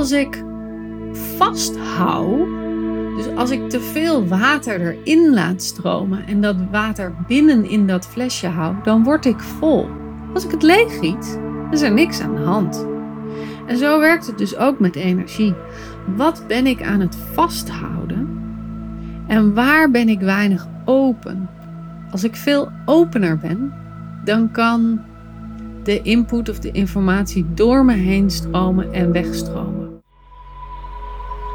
als ik vasthoud, dus als ik te veel water erin laat stromen en dat water binnen in dat flesje hou, dan word ik vol. Als ik het leeg giet, is er niks aan de hand. En zo werkt het dus ook met energie. Wat ben ik aan het vasthouden? En waar ben ik weinig open? Als ik veel opener ben, dan kan de input of de informatie door me heen stromen en wegstromen.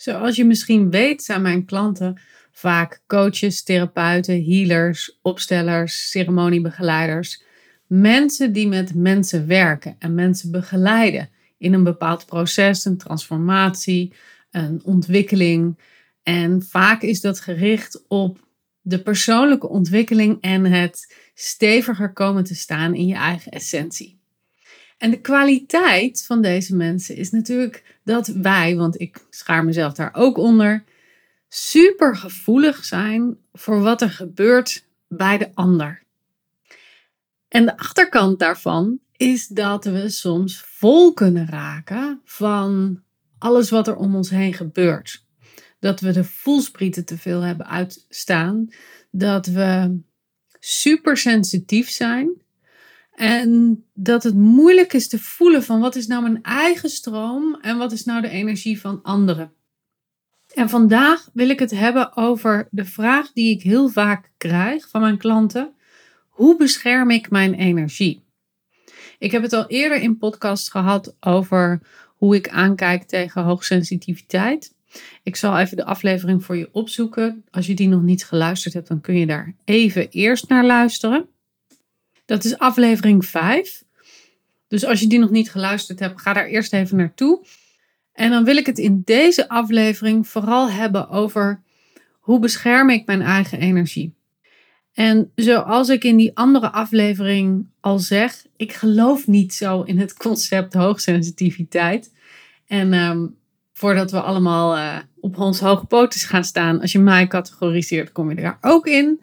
Zoals je misschien weet, zijn mijn klanten vaak coaches, therapeuten, healers, opstellers, ceremoniebegeleiders. Mensen die met mensen werken en mensen begeleiden in een bepaald proces, een transformatie, een ontwikkeling. En vaak is dat gericht op de persoonlijke ontwikkeling en het steviger komen te staan in je eigen essentie. En de kwaliteit van deze mensen is natuurlijk dat wij, want ik schaar mezelf daar ook onder, super gevoelig zijn voor wat er gebeurt bij de ander. En de achterkant daarvan is dat we soms vol kunnen raken van alles wat er om ons heen gebeurt. Dat we de voelsprieten te veel hebben uitstaan. Dat we super sensitief zijn. En dat het moeilijk is te voelen van wat is nou mijn eigen stroom en wat is nou de energie van anderen. En vandaag wil ik het hebben over de vraag die ik heel vaak krijg van mijn klanten. Hoe bescherm ik mijn energie? Ik heb het al eerder in podcast gehad over hoe ik aankijk tegen hoogsensitiviteit. Ik zal even de aflevering voor je opzoeken. Als je die nog niet geluisterd hebt, dan kun je daar even eerst naar luisteren. Dat is aflevering 5. Dus als je die nog niet geluisterd hebt, ga daar eerst even naartoe. En dan wil ik het in deze aflevering vooral hebben over hoe bescherm ik mijn eigen energie. En zoals ik in die andere aflevering al zeg, ik geloof niet zo in het concept hoogsensitiviteit. En ehm, voordat we allemaal uh, op ons hoge poten gaan staan, als je mij categoriseert, kom je daar ook in.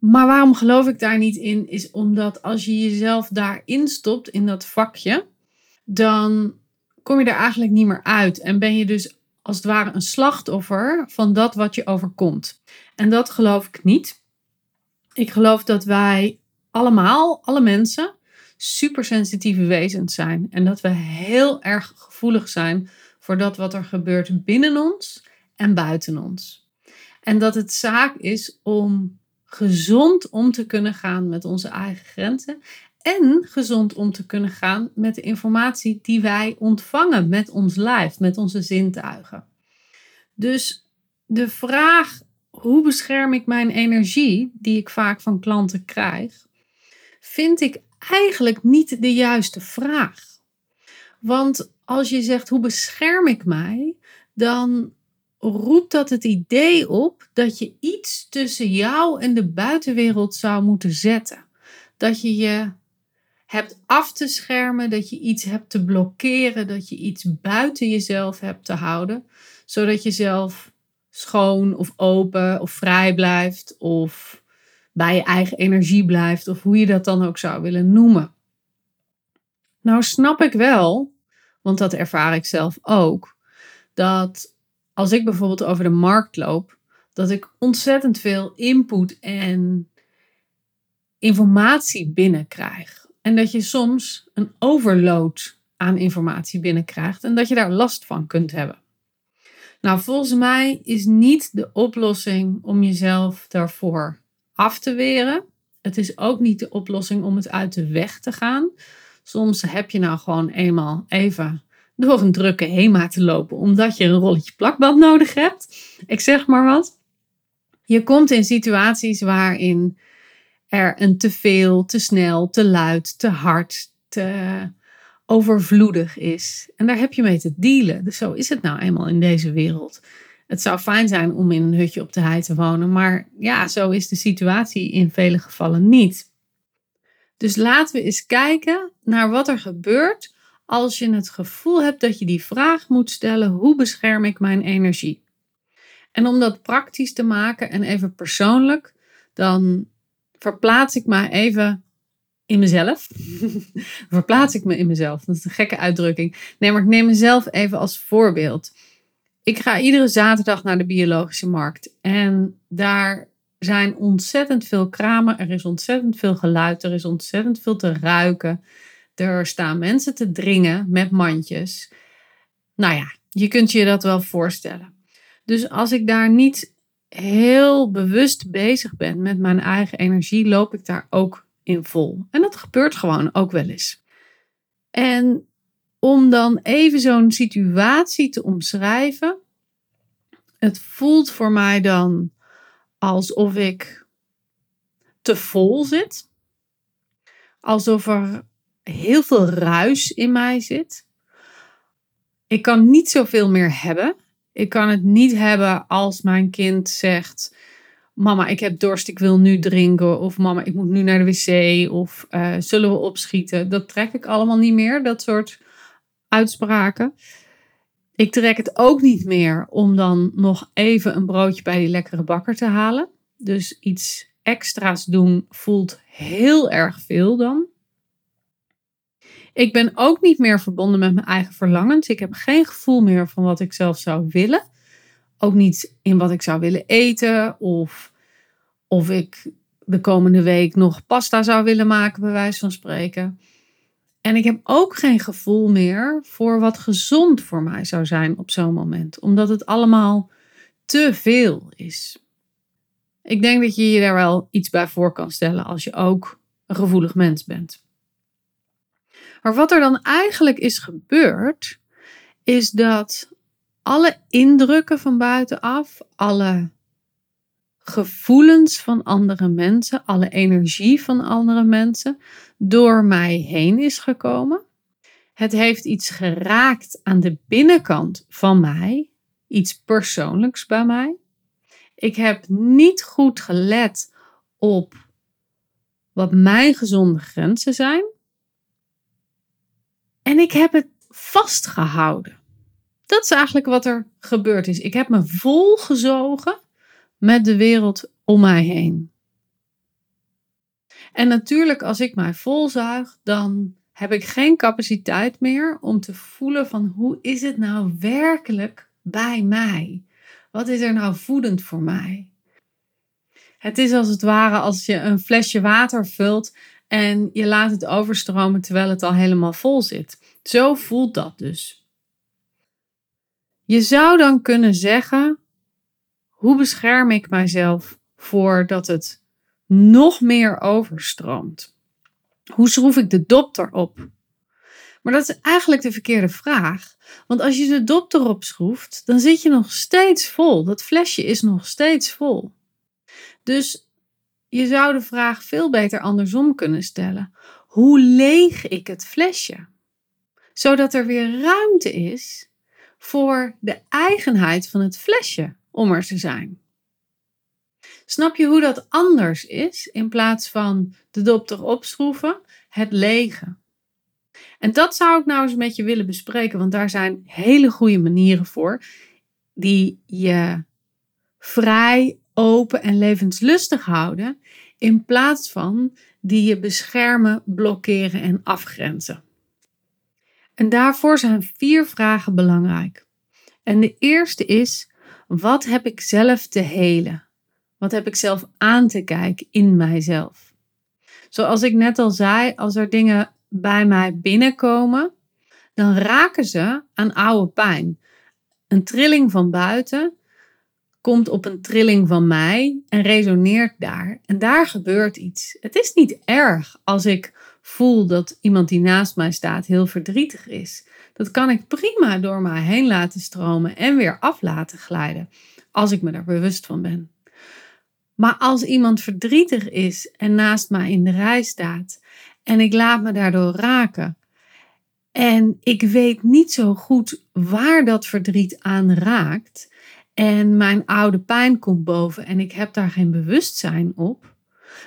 Maar waarom geloof ik daar niet in? Is omdat als je jezelf daarin stopt, in dat vakje, dan kom je er eigenlijk niet meer uit. En ben je dus als het ware een slachtoffer van dat wat je overkomt. En dat geloof ik niet. Ik geloof dat wij allemaal, alle mensen, supersensitieve wezens zijn. En dat we heel erg gevoelig zijn voor dat wat er gebeurt binnen ons en buiten ons. En dat het zaak is om gezond om te kunnen gaan met onze eigen grenzen en gezond om te kunnen gaan met de informatie die wij ontvangen met ons lijf, met onze zintuigen. Dus de vraag hoe bescherm ik mijn energie, die ik vaak van klanten krijg, vind ik eigenlijk niet de juiste vraag. Want als je zegt hoe bescherm ik mij, dan roept dat het idee op dat je iets tussen jou en de buitenwereld zou moeten zetten. Dat je je hebt af te schermen, dat je iets hebt te blokkeren, dat je iets buiten jezelf hebt te houden, zodat je zelf schoon of open of vrij blijft of bij je eigen energie blijft of hoe je dat dan ook zou willen noemen. Nou snap ik wel, want dat ervaar ik zelf ook, dat als ik bijvoorbeeld over de markt loop, dat ik ontzettend veel input en informatie binnenkrijg. En dat je soms een overload aan informatie binnenkrijgt en dat je daar last van kunt hebben. Nou, volgens mij is niet de oplossing om jezelf daarvoor af te weren. Het is ook niet de oplossing om het uit de weg te gaan. Soms heb je nou gewoon eenmaal even door een drukke HEMA te lopen, omdat je een rolletje plakband nodig hebt. Ik zeg maar wat. Je komt in situaties waarin er een te veel, te snel, te luid, te hard, te overvloedig is. En daar heb je mee te dealen. Dus zo is het nou eenmaal in deze wereld. Het zou fijn zijn om in een hutje op de hei te wonen, maar ja, zo is de situatie in vele gevallen niet. Dus laten we eens kijken naar wat er gebeurt als je het gevoel hebt dat je die vraag moet stellen: hoe bescherm ik mijn energie? En om dat praktisch te maken en even persoonlijk, dan verplaats ik me even in mezelf. verplaats ik me in mezelf. Dat is een gekke uitdrukking. Nee, maar ik neem mezelf even als voorbeeld. Ik ga iedere zaterdag naar de biologische markt. En daar zijn ontzettend veel kramen. Er is ontzettend veel geluid. Er is ontzettend veel te ruiken. Er staan mensen te dringen met mandjes. Nou ja, je kunt je dat wel voorstellen. Dus als ik daar niet heel bewust bezig ben met mijn eigen energie, loop ik daar ook in vol. En dat gebeurt gewoon ook wel eens. En om dan even zo'n situatie te omschrijven. Het voelt voor mij dan alsof ik te vol zit. Alsof er heel veel ruis in mij zit. Ik kan niet zoveel meer hebben. Ik kan het niet hebben als mijn kind zegt: Mama, ik heb dorst, ik wil nu drinken. Of mama, ik moet nu naar de wc. Of uh, zullen we opschieten? Dat trek ik allemaal niet meer, dat soort uitspraken. Ik trek het ook niet meer om dan nog even een broodje bij die lekkere bakker te halen. Dus iets extra's doen voelt heel erg veel dan. Ik ben ook niet meer verbonden met mijn eigen verlangens. Ik heb geen gevoel meer van wat ik zelf zou willen. Ook niet in wat ik zou willen eten of of ik de komende week nog pasta zou willen maken, bij wijze van spreken. En ik heb ook geen gevoel meer voor wat gezond voor mij zou zijn op zo'n moment, omdat het allemaal te veel is. Ik denk dat je je daar wel iets bij voor kan stellen als je ook een gevoelig mens bent. Maar wat er dan eigenlijk is gebeurd, is dat alle indrukken van buitenaf, alle gevoelens van andere mensen, alle energie van andere mensen door mij heen is gekomen. Het heeft iets geraakt aan de binnenkant van mij, iets persoonlijks bij mij. Ik heb niet goed gelet op wat mijn gezonde grenzen zijn. En ik heb het vastgehouden. Dat is eigenlijk wat er gebeurd is. Ik heb me volgezogen met de wereld om mij heen. En natuurlijk, als ik mij volzuig, dan heb ik geen capaciteit meer om te voelen van hoe is het nou werkelijk bij mij? Wat is er nou voedend voor mij? Het is als het ware als je een flesje water vult en je laat het overstromen terwijl het al helemaal vol zit. Zo voelt dat dus. Je zou dan kunnen zeggen hoe bescherm ik mijzelf voordat het nog meer overstroomt? Hoe schroef ik de dop erop? Maar dat is eigenlijk de verkeerde vraag. Want als je de dop erop schroeft, dan zit je nog steeds vol. Dat flesje is nog steeds vol. Dus je zou de vraag veel beter andersom kunnen stellen. Hoe leeg ik het flesje? Zodat er weer ruimte is voor de eigenheid van het flesje om er te zijn. Snap je hoe dat anders is in plaats van de dop erop schroeven, het lege? En dat zou ik nou eens met je willen bespreken, want daar zijn hele goede manieren voor die je vrij, open en levenslustig houden, in plaats van die je beschermen, blokkeren en afgrenzen. En daarvoor zijn vier vragen belangrijk. En de eerste is: wat heb ik zelf te helen? Wat heb ik zelf aan te kijken in mijzelf? Zoals ik net al zei, als er dingen bij mij binnenkomen, dan raken ze aan oude pijn. Een trilling van buiten komt op een trilling van mij en resoneert daar. En daar gebeurt iets. Het is niet erg als ik voel dat iemand die naast mij staat heel verdrietig is. Dat kan ik prima door mij heen laten stromen en weer af laten glijden, als ik me er bewust van ben. Maar als iemand verdrietig is en naast mij in de rij staat en ik laat me daardoor raken En ik weet niet zo goed waar dat verdriet aan raakt. En mijn oude pijn komt boven en ik heb daar geen bewustzijn op.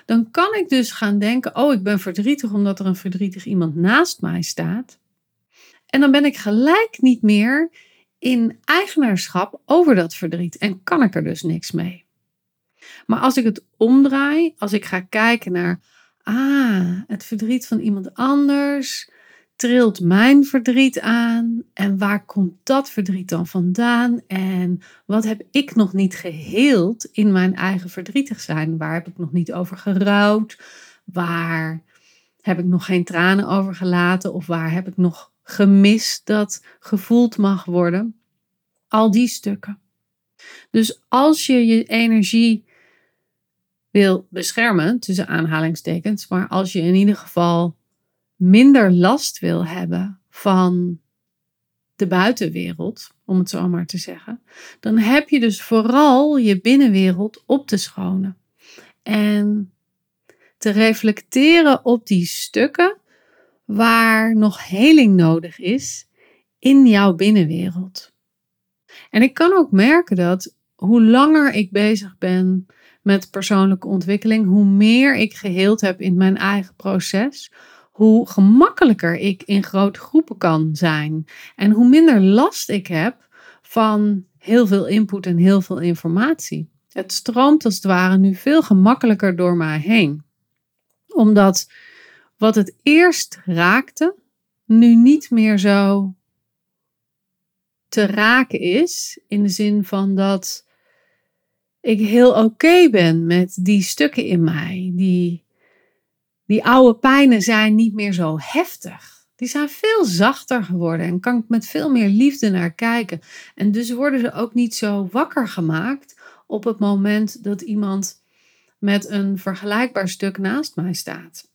Dan kan ik dus gaan denken: oh, ik ben verdrietig omdat er een verdrietig iemand naast mij staat. En dan ben ik gelijk niet meer in eigenaarschap over dat verdriet en kan ik er dus niks mee. Maar als ik het omdraai, als ik ga kijken naar, ah, het verdriet van iemand anders, trilt mijn verdriet aan en waar komt dat verdriet dan vandaan en wat heb ik nog niet geheeld in mijn eigen verdrietig zijn? Waar heb ik nog niet over gerouwd? Waar heb ik nog geen tranen over gelaten of waar heb ik nog gemist dat gevoeld mag worden? Al die stukken. Dus als je je energie wil beschermen, tussen aanhalingstekens, maar als je in ieder geval minder last wil hebben van de buitenwereld, om het zo maar te zeggen, dan heb je dus vooral je binnenwereld op te schonen. En te reflecteren op die stukken waar nog heling nodig is in jouw binnenwereld. En ik kan ook merken dat hoe langer ik bezig ben met persoonlijke ontwikkeling, hoe meer ik geheeld heb in mijn eigen proces, hoe gemakkelijker ik in grote groepen kan zijn en hoe minder last ik heb van heel veel input en heel veel informatie. Het stroomt als het ware nu veel gemakkelijker door mij heen. Omdat wat het eerst raakte, nu niet meer zo te raken is. In de zin van dat ik heel oké ben met die stukken in mij, die die oude pijnen zijn niet meer zo heftig. Die zijn veel zachter geworden en kan ik met veel meer liefde naar kijken. En dus worden ze ook niet zo wakker gemaakt op het moment dat iemand met een vergelijkbaar stuk naast mij staat.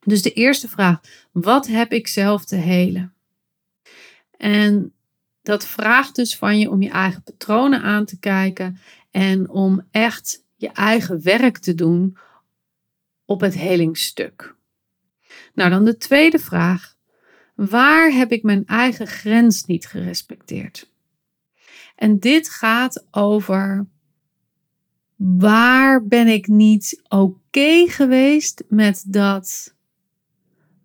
Dus de eerste vraag: wat heb ik zelf te helen? En dat vraagt dus van je om je eigen patronen aan te kijken en om echt je eigen werk te doen op het helingsstuk. Nou, dan de tweede vraag. Waar heb ik mijn eigen grens niet gerespecteerd? En dit gaat over waar ben ik niet oké geweest met dat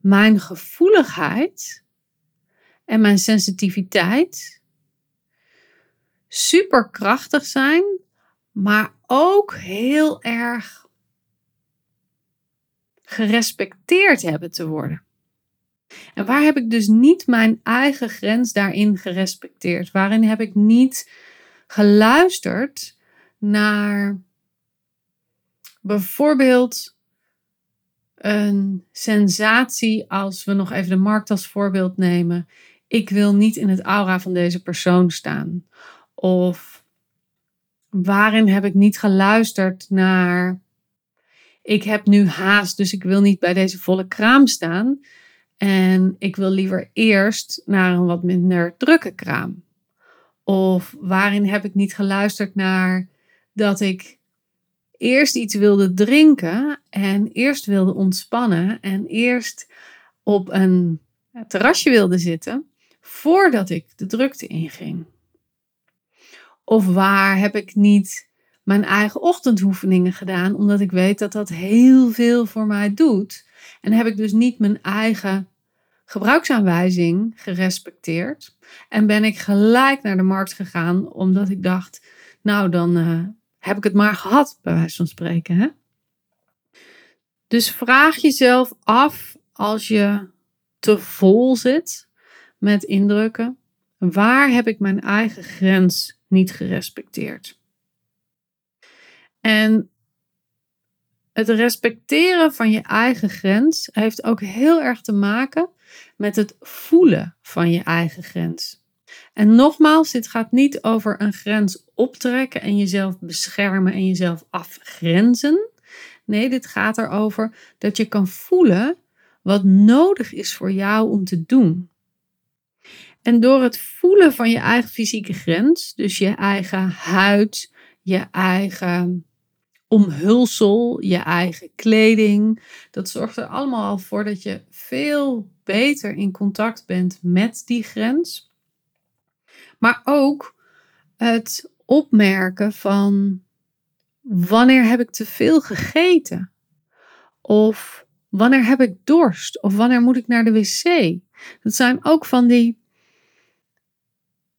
mijn gevoeligheid en mijn sensitiviteit superkrachtig zijn, maar ook heel erg gerespecteerd hebben te worden. En waar heb ik dus niet mijn eigen grens daarin gerespecteerd? Waarin heb ik niet geluisterd naar bijvoorbeeld een sensatie als we nog even de markt als voorbeeld nemen. Ik wil niet in het aura van deze persoon staan. Of waarin heb ik niet geluisterd naar ik heb nu haast, dus ik wil niet bij deze volle kraam staan. En ik wil liever eerst naar een wat minder drukke kraam. Of waarin heb ik niet geluisterd naar dat ik eerst iets wilde drinken en eerst wilde ontspannen en eerst op een terrasje wilde zitten voordat ik de drukte inging. Of waar heb ik niet mijn eigen ochtendhoefeningen gedaan, omdat ik weet dat dat heel veel voor mij doet. En heb ik dus niet mijn eigen gebruiksaanwijzing gerespecteerd. En ben ik gelijk naar de markt gegaan, omdat ik dacht, nou dan uh, heb ik het maar gehad, bij wijze van spreken. Hè? Dus vraag jezelf af als je te vol zit met indrukken, waar heb ik mijn eigen grens niet gerespecteerd? En het respecteren van je eigen grens heeft ook heel erg te maken met het voelen van je eigen grens. En nogmaals, dit gaat niet over een grens optrekken en jezelf beschermen en jezelf afgrenzen. Nee, dit gaat erover dat je kan voelen wat nodig is voor jou om te doen. En door het voelen van je eigen fysieke grens, dus je eigen huid, je eigen omhulsel, je eigen kleding. Dat zorgt er allemaal al voor dat je veel beter in contact bent met die grens. Maar ook het opmerken van wanneer heb ik te veel gegeten? Of wanneer heb ik dorst? Of wanneer moet ik naar de wc? Dat zijn ook van die,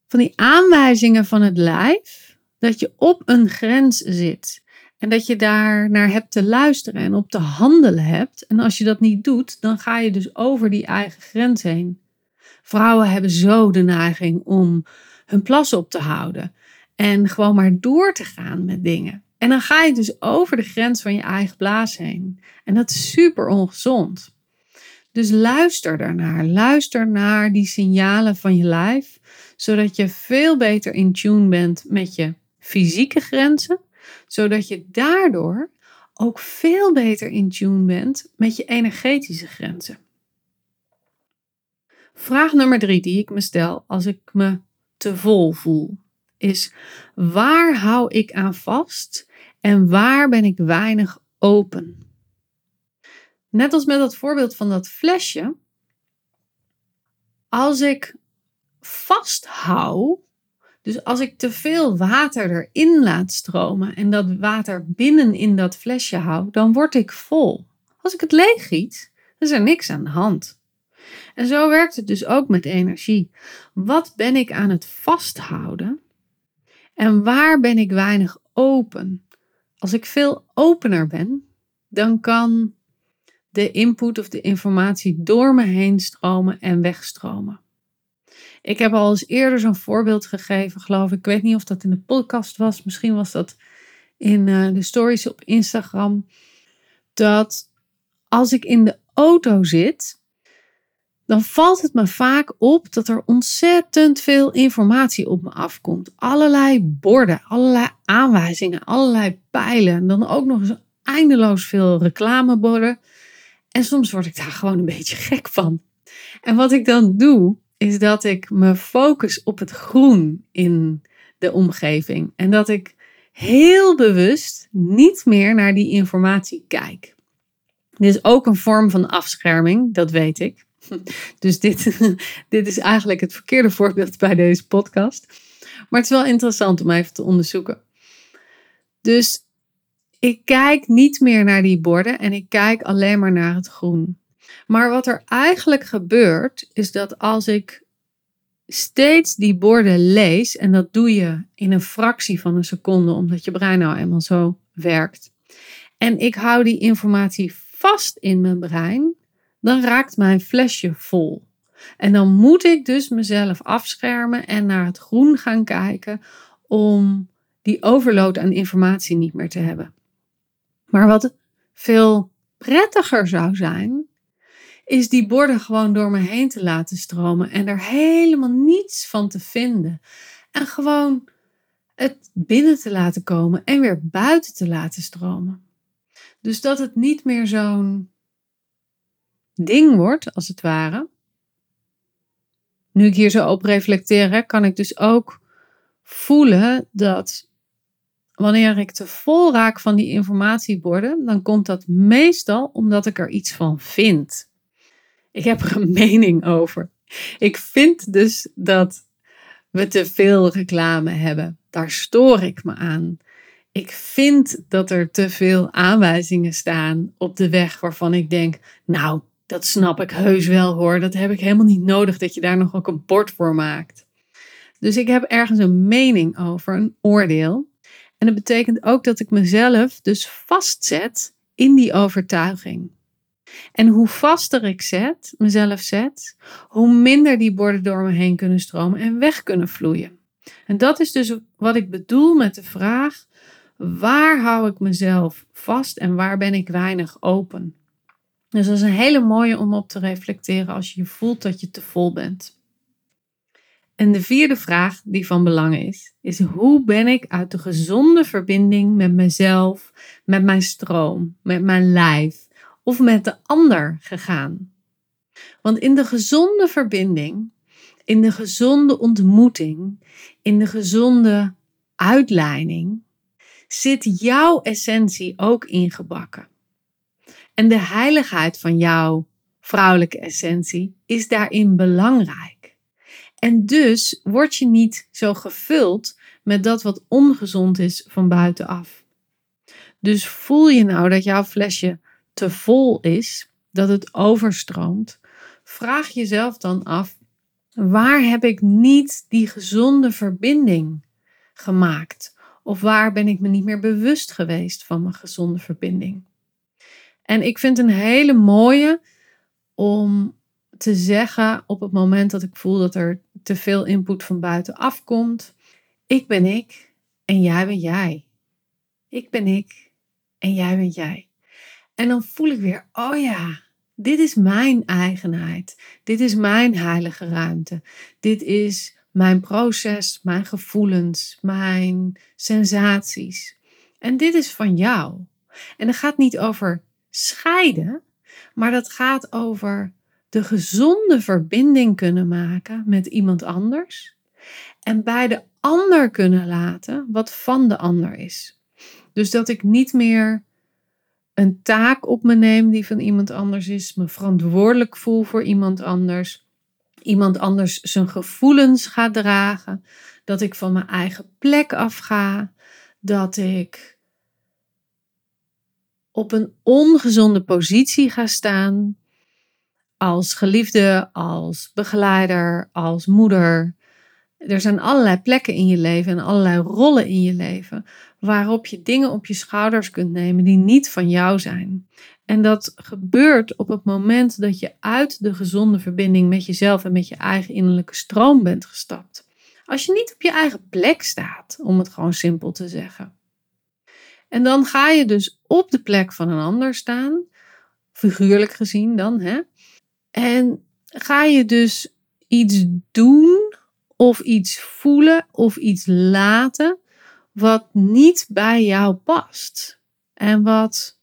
van die aanwijzingen van het lijf dat je op een grens zit. En dat je daar naar hebt te luisteren en op te handelen hebt. En als je dat niet doet, dan ga je dus over die eigen grens heen. Vrouwen hebben zo de neiging om hun plas op te houden. En gewoon maar door te gaan met dingen. En dan ga je dus over de grens van je eigen blaas heen. En dat is super ongezond. Dus luister daarnaar. Luister naar die signalen van je lijf, zodat je veel beter in tune bent met je fysieke grenzen, zodat je daardoor ook veel beter in tune bent met je energetische grenzen. Vraag nummer drie die ik me stel als ik me te vol voel, is waar hou ik aan vast en waar ben ik weinig open? Net als met dat voorbeeld van dat flesje. Als ik vasthoud, dus als ik te veel water erin laat stromen en dat water binnen in dat flesje hou, dan word ik vol. Als ik het leeg giet, dan is er niks aan de hand. En zo werkt het dus ook met energie. Wat ben ik aan het vasthouden? En waar ben ik weinig open? Als ik veel opener ben, dan kan de input of de informatie door me heen stromen en wegstromen. Ik heb al eens eerder zo'n voorbeeld gegeven, geloof ik. Ik weet niet of dat in de podcast was, misschien was dat in uh, de stories op Instagram. Dat als ik in de auto zit, dan valt het me vaak op dat er ontzettend veel informatie op me afkomt. Allerlei borden, allerlei aanwijzingen, allerlei pijlen. En dan ook nog eens eindeloos veel reclameborden. En soms word ik daar gewoon een beetje gek van. En wat ik dan doe, is dat ik me focus op het groen in de omgeving. En dat ik heel bewust niet meer naar die informatie kijk. Dit is ook een vorm van afscherming, dat weet ik. Dus dit, dit is eigenlijk het verkeerde voorbeeld bij deze podcast. Maar het is wel interessant om even te onderzoeken. Dus ik kijk niet meer naar die borden en ik kijk alleen maar naar het groen. Maar wat er eigenlijk gebeurt, is dat als ik steeds die borden lees, en dat doe je in een fractie van een seconde, omdat je brein nou eenmaal zo werkt, en ik hou die informatie vast in mijn brein, dan raakt mijn flesje vol. En dan moet ik dus mezelf afschermen en naar het groen gaan kijken om die overload aan informatie niet meer te hebben. Maar wat veel prettiger zou zijn, is die borden gewoon door me heen te laten stromen en er helemaal niets van te vinden. En gewoon het binnen te laten komen en weer buiten te laten stromen. Dus dat het niet meer zo'n ding wordt, als het ware. Nu ik hier zo op reflecteer, kan ik dus ook voelen dat wanneer ik te vol raak van die informatieborden, dan komt dat meestal omdat ik er iets van vind. Ik heb er een mening over. Ik vind dus dat we te veel reclame hebben. Daar stoor ik me aan. Ik vind dat er te veel aanwijzingen staan op de weg waarvan ik denk, nou, dat snap ik heus wel hoor. Dat heb ik helemaal niet nodig dat je daar nog ook een bord voor maakt. Dus ik heb ergens een mening over, een oordeel. En dat betekent ook dat ik mezelf dus vastzet in die overtuiging. En hoe vaster ik zet, mezelf zet, hoe minder die borden door me heen kunnen stromen en weg kunnen vloeien. En dat is dus wat ik bedoel met de vraag: waar hou ik mezelf vast en waar ben ik weinig open? Dus dat is een hele mooie om op te reflecteren als je voelt dat je te vol bent. En de vierde vraag die van belang is, is hoe ben ik uit de gezonde verbinding met mezelf, met mijn stroom, met mijn lijf of met de ander gegaan? Want in de gezonde verbinding, in de gezonde ontmoeting, in de gezonde uitleiding, zit jouw essentie ook ingebakken. En de heiligheid van jouw vrouwelijke essentie is daarin belangrijk. En dus word je niet zo gevuld met dat wat ongezond is van buitenaf. Dus voel je nou dat jouw flesje te vol is, dat het overstroomt, vraag jezelf dan af: waar heb ik niet die gezonde verbinding gemaakt? Of waar ben ik me niet meer bewust geweest van mijn gezonde verbinding? En ik vind een hele mooie om te zeggen op het moment dat ik voel dat er te veel input van buitenaf komt. Ik ben ik en jij ben jij. Ik ben ik en jij bent jij. En dan voel ik weer, oh ja, dit is mijn eigenheid. Dit is mijn heilige ruimte. Dit is mijn proces, mijn gevoelens, mijn sensaties. En dit is van jou. En het gaat niet over scheiden, maar dat gaat over de gezonde verbinding kunnen maken met iemand anders. En bij de ander kunnen laten wat van de ander is. Dus dat ik niet meer een taak op me neem die van iemand anders is, me verantwoordelijk voel voor iemand anders, iemand anders zijn gevoelens ga dragen, dat ik van mijn eigen plek afga, dat ik op een ongezonde positie ga staan als geliefde, als begeleider, als moeder. Er zijn allerlei plekken in je leven en allerlei rollen in je leven waarop je dingen op je schouders kunt nemen die niet van jou zijn. En dat gebeurt op het moment dat je uit de gezonde verbinding met jezelf en met je eigen innerlijke stroom bent gestapt. Als je niet op je eigen plek staat, om het gewoon simpel te zeggen. En dan ga je dus op de plek van een ander staan, figuurlijk gezien dan, hè? En ga je dus iets doen of iets voelen of iets laten wat niet bij jou past. En wat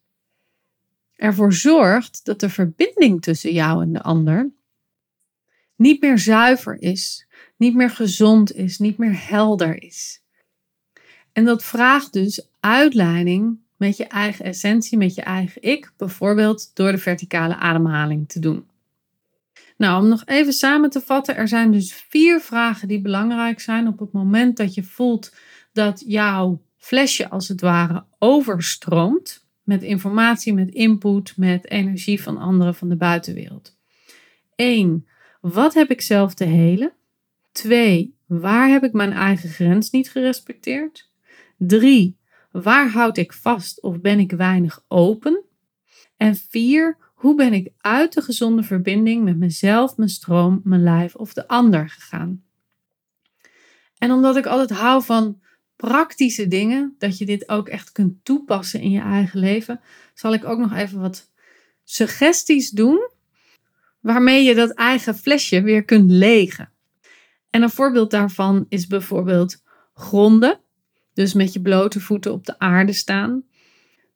ervoor zorgt dat de verbinding tussen jou en de ander niet meer zuiver is, niet meer gezond is, niet meer helder is. En dat vraagt dus uitleiding met je eigen essentie, met je eigen ik, bijvoorbeeld door de verticale ademhaling te doen. Nou, om nog even samen te vatten, er zijn dus vier vragen die belangrijk zijn op het moment dat je voelt dat jouw flesje als het ware overstroomt met informatie, met input, met energie van anderen van de buitenwereld. 1. Wat heb ik zelf te helen? 2. Waar heb ik mijn eigen grens niet gerespecteerd? 3. Waar houd ik vast of ben ik weinig open? En 4. Hoe ben ik uit de gezonde verbinding met mezelf, mijn stroom, mijn lijf of de ander gegaan? En omdat ik altijd hou van praktische dingen, dat je dit ook echt kunt toepassen in je eigen leven, zal ik ook nog even wat suggesties doen waarmee je dat eigen flesje weer kunt legen. En een voorbeeld daarvan is bijvoorbeeld gronden, dus met je blote voeten op de aarde staan.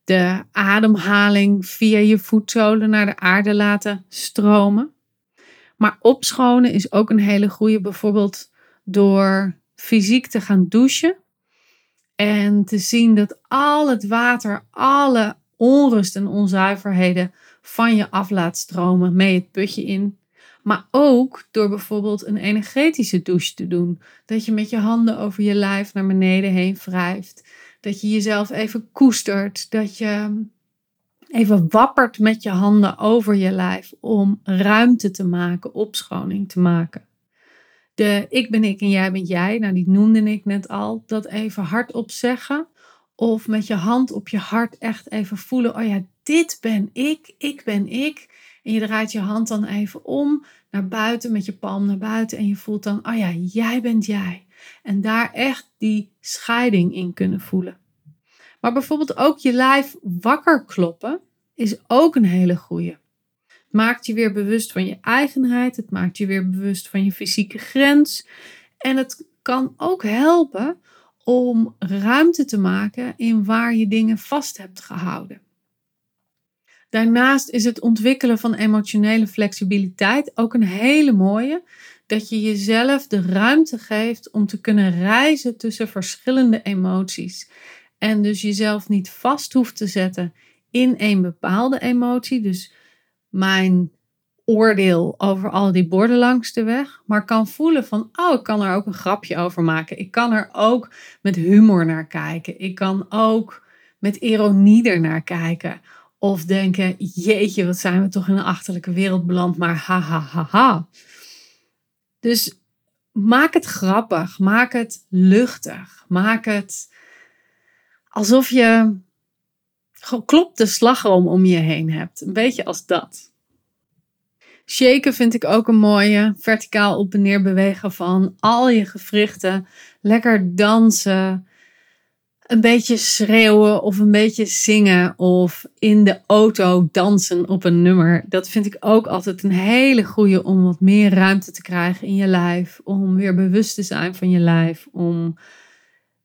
De ademhaling via je voetzolen naar de aarde laten stromen. Maar opschonen is ook een hele goede, bijvoorbeeld door fysiek te gaan douchen en te zien dat al het water, alle onrust en onzuiverheden van je af laat stromen mee het putje in. Maar ook door bijvoorbeeld een energetische douche te doen. Dat je met je handen over je lijf naar beneden heen wrijft. Dat je jezelf even koestert. Dat je even wappert met je handen over je lijf om ruimte te maken, opschoning te maken. De ik ben ik en jij bent jij, nou die noemde ik net al, dat even hardop zeggen. Of met je hand op je hart echt even voelen, oh ja, dit ben ik, ik ben ik. En je draait je hand dan even om naar buiten met je palm naar buiten en je voelt dan, oh ja, jij bent jij. En daar echt die scheiding in kunnen voelen. Maar bijvoorbeeld ook je lijf wakker kloppen is ook een hele goeie maakt je weer bewust van je eigenheid. Het maakt je weer bewust van je fysieke grens. En het kan ook helpen om ruimte te maken in waar je dingen vast hebt gehouden. Daarnaast is het ontwikkelen van emotionele flexibiliteit ook een hele mooie. Dat je jezelf de ruimte geeft om te kunnen reizen tussen verschillende emoties. En dus jezelf niet vast hoeft te zetten in een bepaalde emotie. Dus mijn oordeel over al die borden langs de weg, maar kan voelen van, oh, ik kan er ook een grapje over maken. Ik kan er ook met humor naar kijken. Ik kan ook met ironie er naar kijken. Of denken, jeetje, wat zijn we toch in een achterlijke wereld beland, maar ha ha ha ha. Dus maak het grappig, maak het luchtig, maak het alsof je klopt de slagroom om je heen hebt. Een beetje als dat. Shaken vind ik ook een mooie. Verticaal op en neer bewegen van al je gewrichten. Lekker dansen. Een beetje schreeuwen of een beetje zingen. Of in de auto dansen op een nummer. Dat vind ik ook altijd een hele goede om wat meer ruimte te krijgen in je lijf. Om weer bewust te zijn van je lijf. Om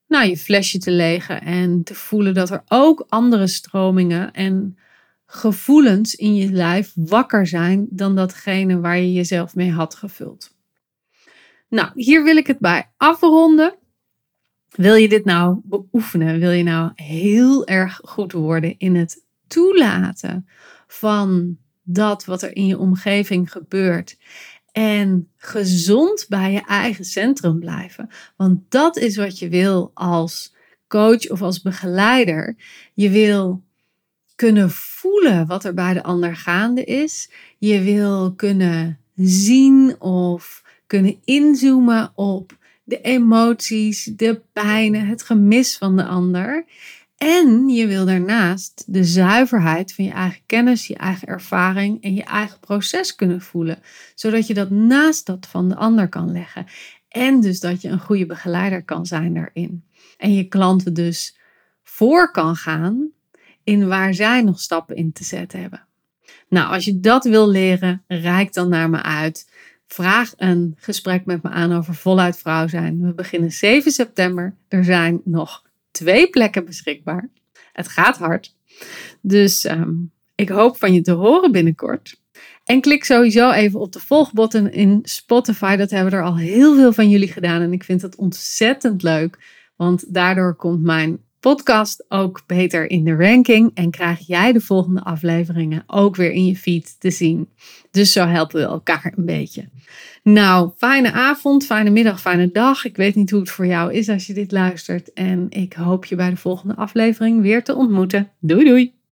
nou, je flesje te legen en te voelen dat er ook andere stromingen en gevoelens in je lijf wakker zijn dan datgene waar je jezelf mee had gevuld. Nou, hier wil ik het bij afronden. Wil je dit nou beoefenen? Wil je nou heel erg goed worden in het toelaten van dat wat er in je omgeving gebeurt en gezond bij je eigen centrum blijven? Want dat is wat je wil als coach of als begeleider. Je wil kunnen voelen wat er bij de ander gaande is. Je wil kunnen zien of kunnen inzoomen op de emoties, de pijnen, het gemis van de ander. En je wil daarnaast de zuiverheid van je eigen kennis, je eigen ervaring en je eigen proces kunnen voelen. Zodat je dat naast dat van de ander kan leggen. En dus dat je een goede begeleider kan zijn daarin. En je klanten dus voor kan gaan in waar zij nog stappen in te zetten hebben. Nou, als je dat wil leren, reik dan naar me uit. Vraag een gesprek met me aan over voluit vrouw zijn. We beginnen 7 september. Er zijn nog twee plekken beschikbaar. Het gaat hard. Dus ehm, ik hoop van je te horen binnenkort. En klik sowieso even op de volgbutton in Spotify. Dat hebben er al heel veel van jullie gedaan. En ik vind het ontzettend leuk. Want daardoor komt mijn podcast ook beter in de ranking en krijg jij de volgende afleveringen ook weer in je feed te zien. Dus zo helpen we elkaar een beetje. Nou, fijne avond, fijne middag, fijne dag. Ik weet niet hoe het voor jou is als je dit luistert en ik hoop je bij de volgende aflevering weer te ontmoeten. Doei doei!